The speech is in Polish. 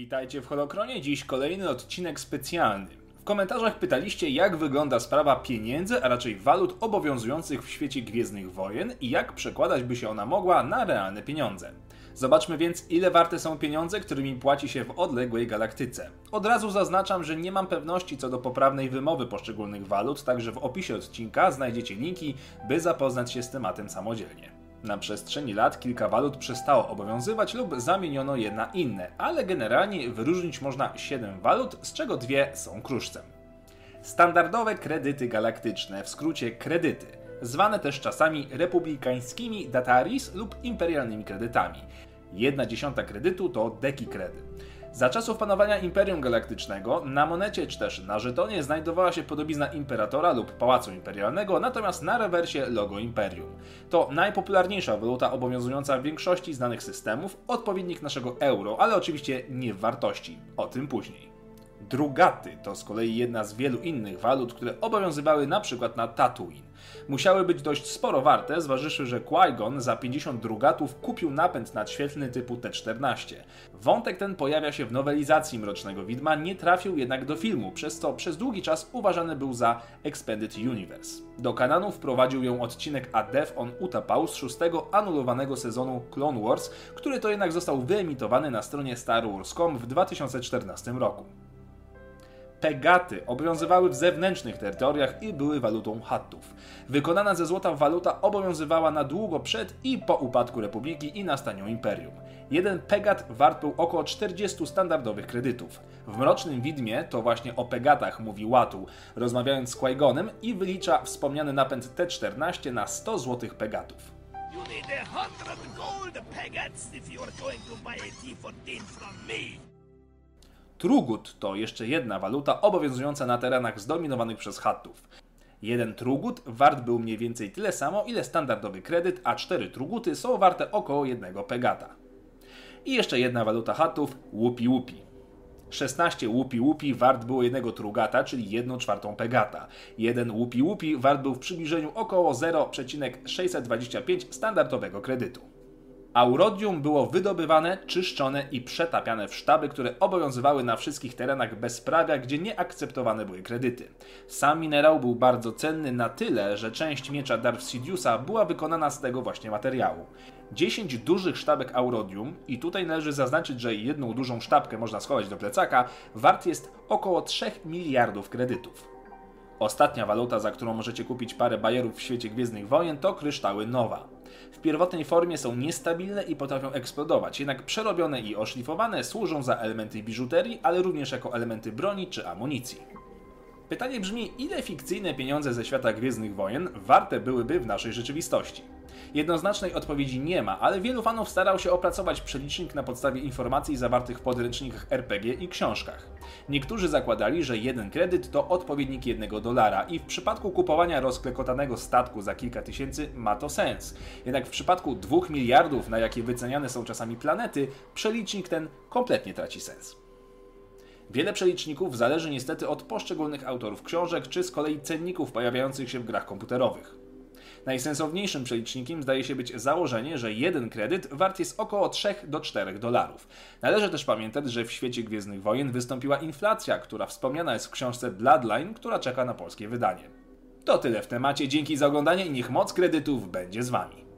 Witajcie w Holokronie, dziś kolejny odcinek specjalny. W komentarzach pytaliście, jak wygląda sprawa pieniędzy, a raczej walut obowiązujących w świecie Gwiezdnych Wojen i jak przekładać by się ona mogła na realne pieniądze. Zobaczmy więc, ile warte są pieniądze, którymi płaci się w odległej galaktyce. Od razu zaznaczam, że nie mam pewności co do poprawnej wymowy poszczególnych walut, także w opisie odcinka znajdziecie linki, by zapoznać się z tematem samodzielnie. Na przestrzeni lat kilka walut przestało obowiązywać lub zamieniono je na inne, ale generalnie wyróżnić można 7 walut, z czego dwie są kruszcem. Standardowe kredyty galaktyczne, w skrócie kredyty, zwane też czasami republikańskimi dataris lub imperialnymi kredytami. Jedna dziesiąta kredytu to deki kredy. Za czasów panowania Imperium Galaktycznego na monecie czy też na żetonie znajdowała się podobizna imperatora lub pałacu imperialnego, natomiast na rewersie logo Imperium. To najpopularniejsza waluta obowiązująca w większości znanych systemów, odpowiednik naszego euro, ale oczywiście nie w wartości. O tym później. Drugaty to z kolei jedna z wielu innych walut, które obowiązywały przykład na Tatooine musiały być dość sporo warte, zważywszy, że Qui-Gon za 50 drugatów kupił napęd nadświetlny typu T-14. Wątek ten pojawia się w nowelizacji Mrocznego Widma, nie trafił jednak do filmu, przez co przez długi czas uważany był za Expanded Universe. Do kananu wprowadził ją odcinek A Death on Utapau z szóstego anulowanego sezonu Clone Wars, który to jednak został wyemitowany na stronie Star Wars.com w 2014 roku. Pegaty obowiązywały w zewnętrznych terytoriach i były walutą Hattów. Wykonana ze złota waluta obowiązywała na długo przed i po upadku Republiki i nastaniu Imperium. Jeden pegat wart był około 40 standardowych kredytów. W Mrocznym Widmie to właśnie o pegatach mówi Łatu, rozmawiając z qui i wylicza wspomniany napęd T-14 na 100 złotych pegatów. You need a hundred gold pegats if you're going to buy a T-14 from me. Trugut to jeszcze jedna waluta obowiązująca na terenach zdominowanych przez Hattów. Jeden trugut wart był mniej więcej tyle samo, ile standardowy kredyt, a cztery truguty są warte około jednego pegata. I jeszcze jedna waluta Hattów, łupi łupi. 16 łupi łupi wart było jednego trugata, czyli 1 czwartą pegata. Jeden łupi łupi wart był w przybliżeniu około 0,625 standardowego kredytu. Aurodium było wydobywane, czyszczone i przetapiane w sztaby, które obowiązywały na wszystkich terenach bezprawia, gdzie nie akceptowane były kredyty. Sam minerał był bardzo cenny na tyle, że część miecza Darth Sidious'a była wykonana z tego właśnie materiału. 10 dużych sztabek Aurodium, i tutaj należy zaznaczyć, że jedną dużą sztabkę można schować do plecaka, wart jest około 3 miliardów kredytów. Ostatnia waluta, za którą możecie kupić parę bajerów w świecie Gwiezdnych Wojen, to kryształy Nowa. W pierwotnej formie są niestabilne i potrafią eksplodować, jednak przerobione i oszlifowane służą za elementy biżuterii, ale również jako elementy broni czy amunicji. Pytanie brzmi, ile fikcyjne pieniądze ze świata Gwiezdnych Wojen warte byłyby w naszej rzeczywistości? Jednoznacznej odpowiedzi nie ma, ale wielu fanów starał się opracować przelicznik na podstawie informacji zawartych w podręcznikach RPG i książkach. Niektórzy zakładali, że jeden kredyt to odpowiednik jednego dolara i w przypadku kupowania rozklekotanego statku za kilka tysięcy ma to sens. Jednak w przypadku dwóch miliardów, na jakie wyceniane są czasami planety, przelicznik ten kompletnie traci sens. Wiele przeliczników zależy niestety od poszczególnych autorów książek, czy z kolei cenników pojawiających się w grach komputerowych. Najsensowniejszym przelicznikiem zdaje się być założenie, że jeden kredyt wart jest około 3 do 4 dolarów. Należy też pamiętać, że w świecie Gwiezdnych Wojen wystąpiła inflacja, która wspomniana jest w książce Bloodline, która czeka na polskie wydanie. To tyle w temacie, dzięki za oglądanie i niech moc kredytów będzie z Wami.